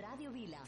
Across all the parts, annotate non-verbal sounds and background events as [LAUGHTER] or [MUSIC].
Radio Vila.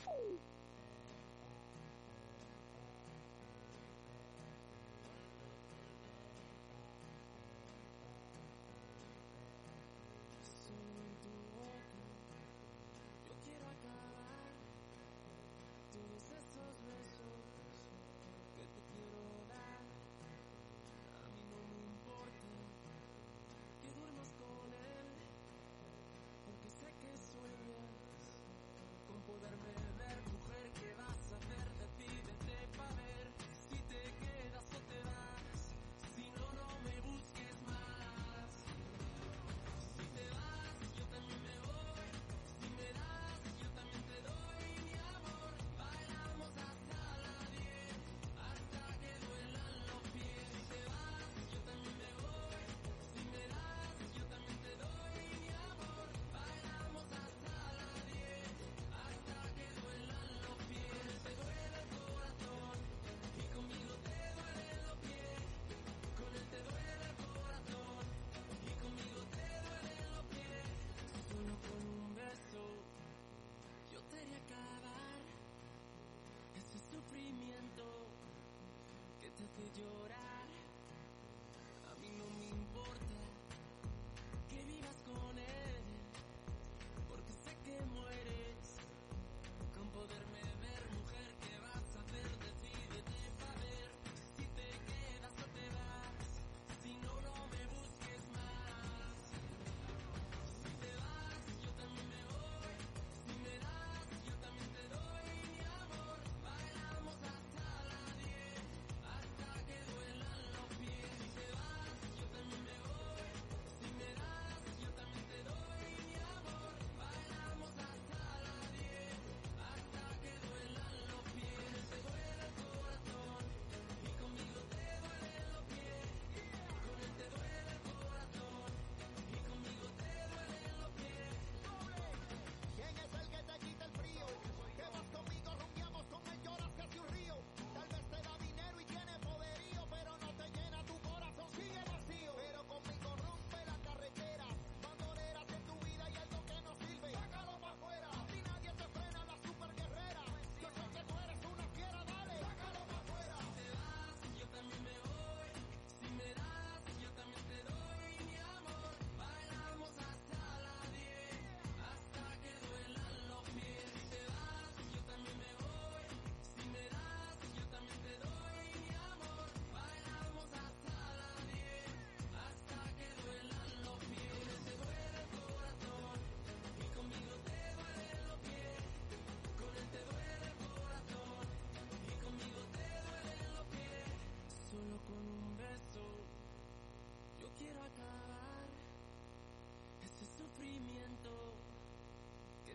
te llora.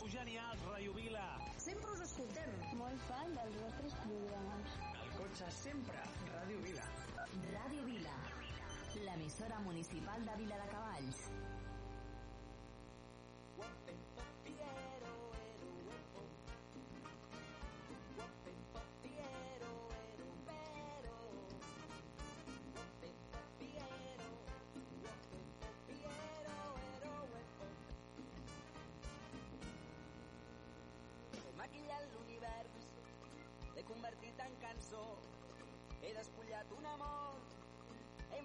Genials, Ràdio Vila. Sempre us escoltem. Molt fan dels vostres programes. Al cotxe sempre, Ràdio Vila. Ràdio Vila. L'emissora municipal de Vila de Cavalls.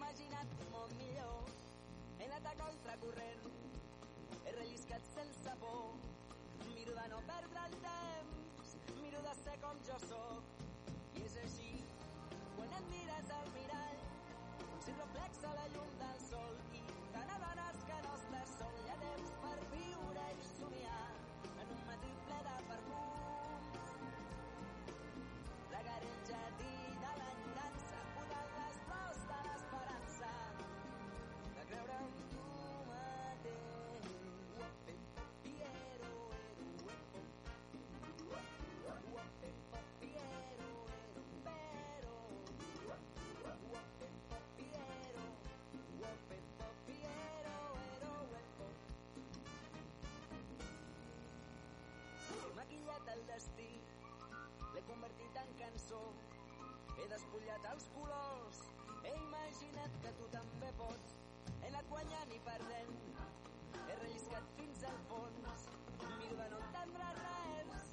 Imaginat món millor, he anat a contracorrent, he relliscat sense por, miro de no perdre el temps, miro de ser com jo sóc, i és així, quan et mires al mirall, com si reflexa la llum del sol, mullat els colors. He imaginat que tu també pots. He anat guanyant i perdent. He relliscat fins al fons. Miro de no entendre res.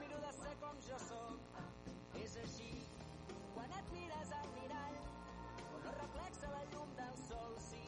Miro de ser com jo sóc. És així quan et mires al mirall on no reflexa la llum del sol, sí,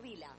Vila.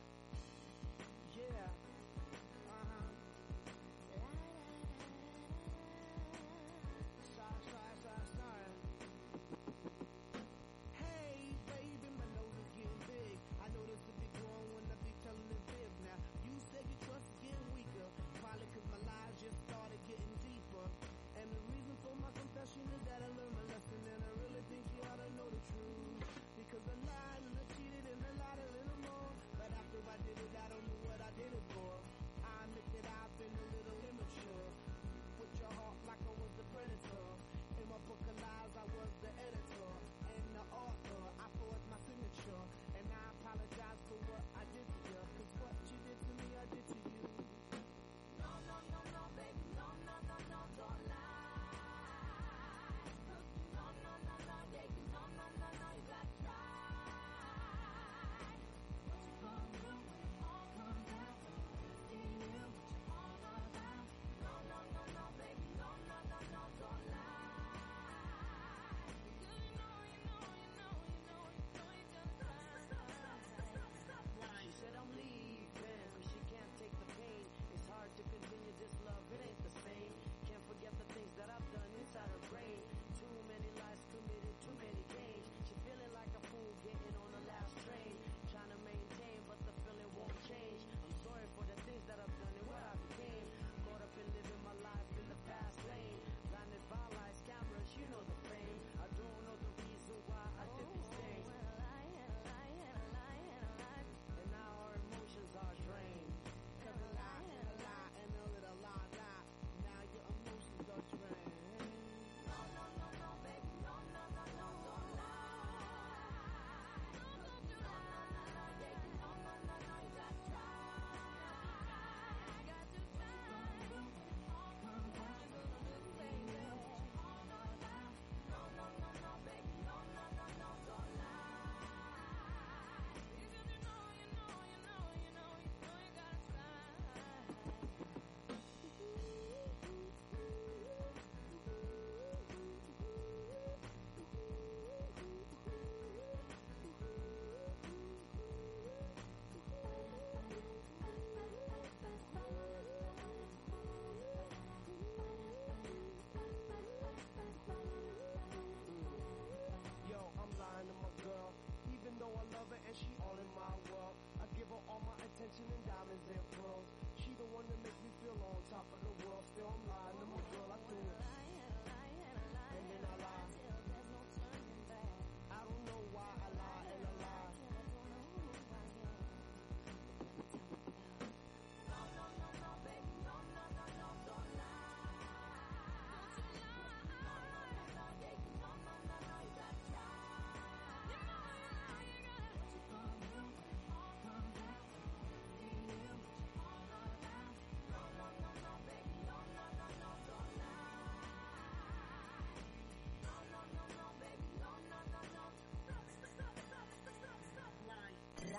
And diamonds and pearls. She the one that makes me feel on top of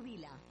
Vila.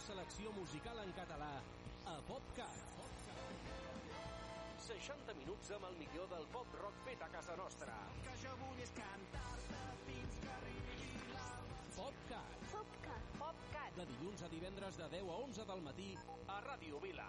millor selecció musical en català a PopCat. 60 minuts amb el millor del pop rock fet a casa nostra. Que jo vull és cantar-te fins que arribi la... PopCat. PopCat. PopCat. De dilluns a divendres de 10 a 11 del matí a Ràdio Vila.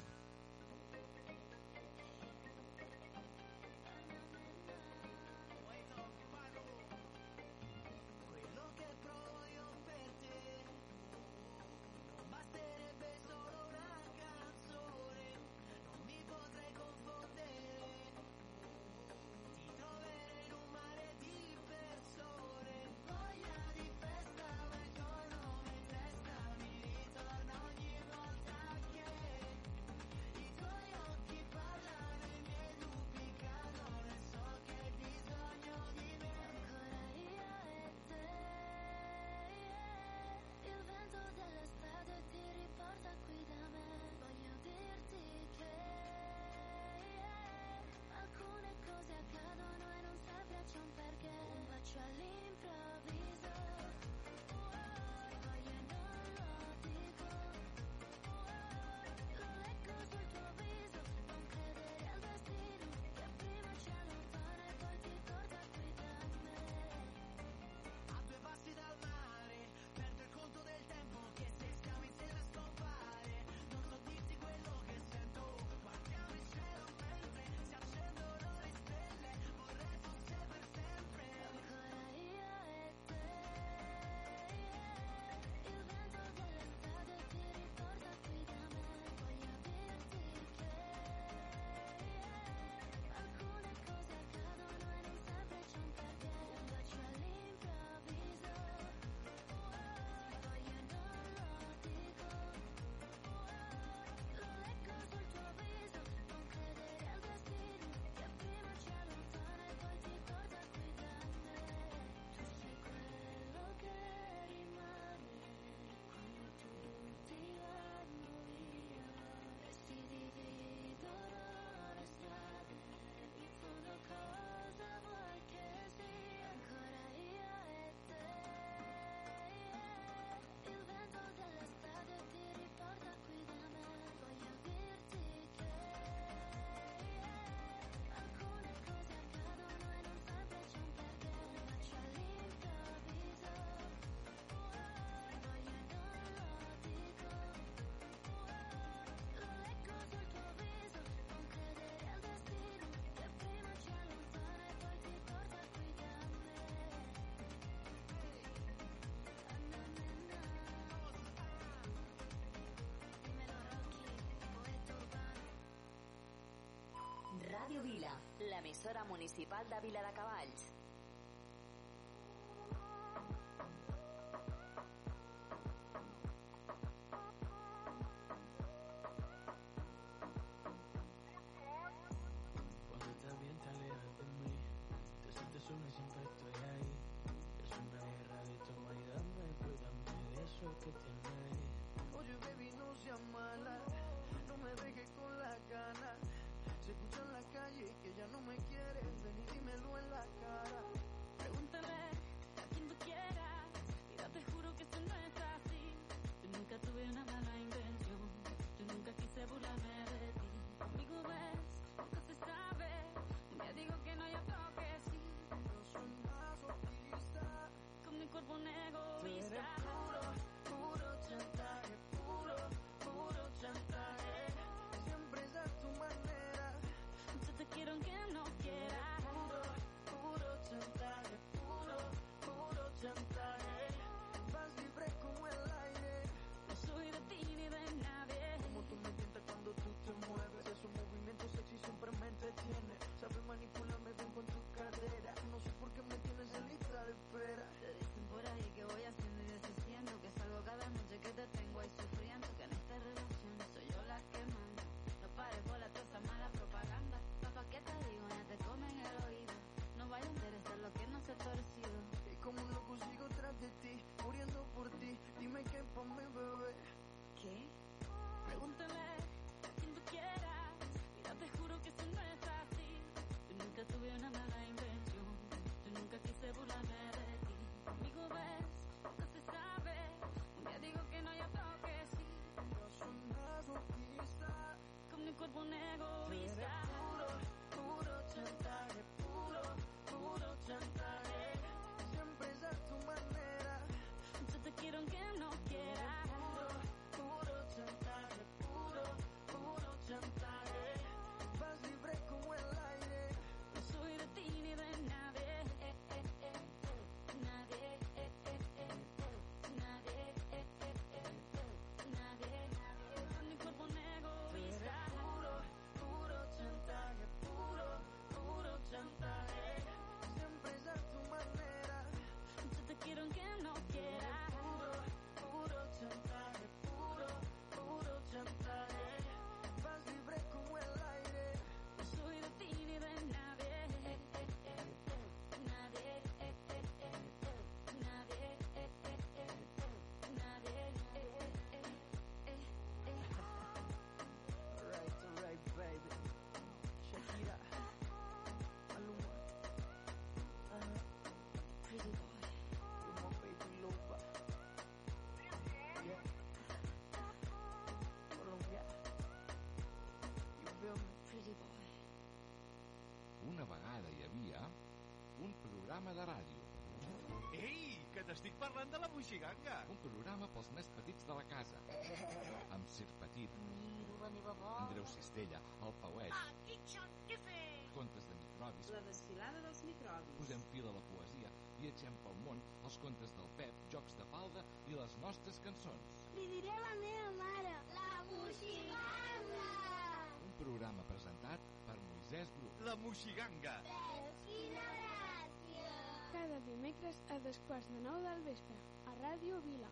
转脸。Ràdio Vila, l'emissora municipal de Vila de Cavalls. Cuando estás bien te alejas de mí. Te sientes sola y siempre estoy ahí. Es una guerra de toma y dame. Cuídame de eso que tienes. Oye baby no seas mala. No me dejes con la gana. Se escucha nunca tuve una mala intención. Yo nunca quise burlarme entretiene. Sabes manipularme bien con tu cadera. No sé por qué me tienes en lista de espera. Te dicen por ahí que voy haciendo y deshaciendo Que salgo cada noche que te tengo ahí sufriendo Que en esta relación soy yo la que manda No pares por la toda esa mala propaganda Papá, ¿qué te digo? Ya te comen el oído No vaya a interesar lo que no se ha torcido Y como un loco sigo tras de ti, muriendo por ti. Dime qué pa' mi bebé. ¿Qué? Yo tuve una mala intención Yo nunca quise burlarme de ti. Conmigo ves, nunca se sabe. Un día digo que no hay otro que sí. Yo soy masoquista. Con mi cuerpo un egoísta programa de ràdio, Ei, que t'estic parlant de la moixiganga. un programa pels més petits de la casa, [LAUGHS] amb Sir Petit, Andreu Cistella, el Pauet, contes de microbis, La desfilada dels microbis. posem fil a la poesia, viatgem pel món, els contes del Pep, jocs de falda i les nostres cançons. Li diré a la meva mare. La moixiganga! Un programa presentat per Moisès Bru. La moixiganga. Quina gràcia! Cada dimecres a dos quarts de nou del vespre, a Ràdio Vila.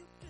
you do.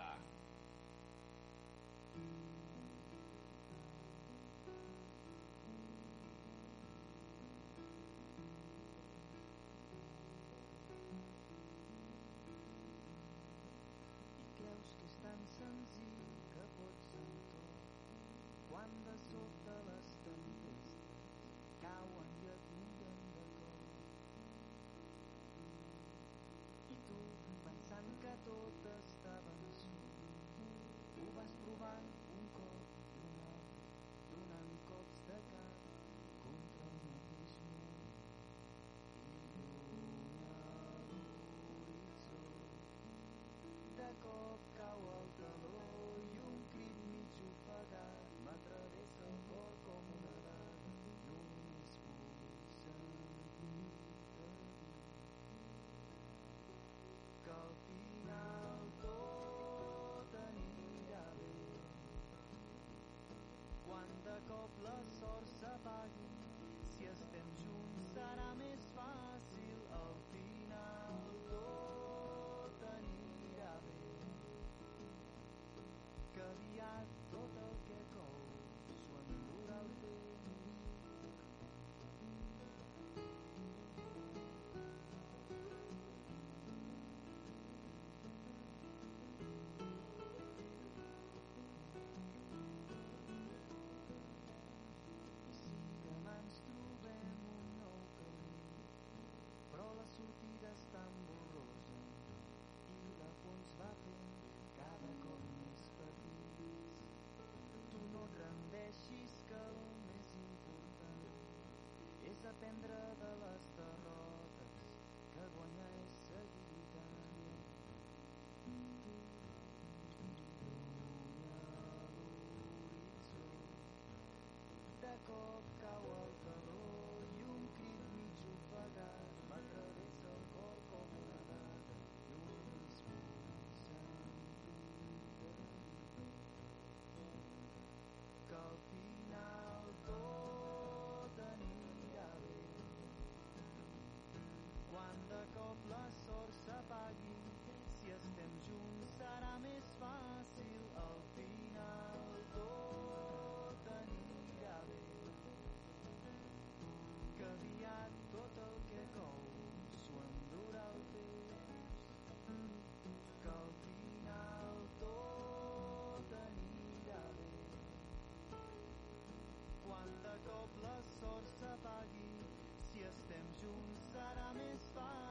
sort s'apagui. Si estem junts serà més fàcil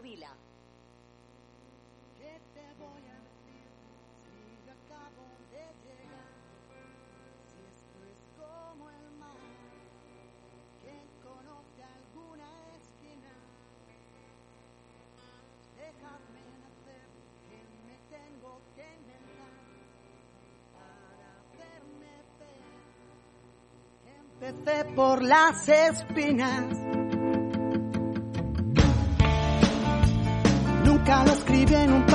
Vila. ¿Qué te voy a decir si yo acabo de llegar? Si esto es como el mar que conoce alguna esquina. Dejadme nacer que me tengo que inventar para verme ver. Empecé por las espinas. Then.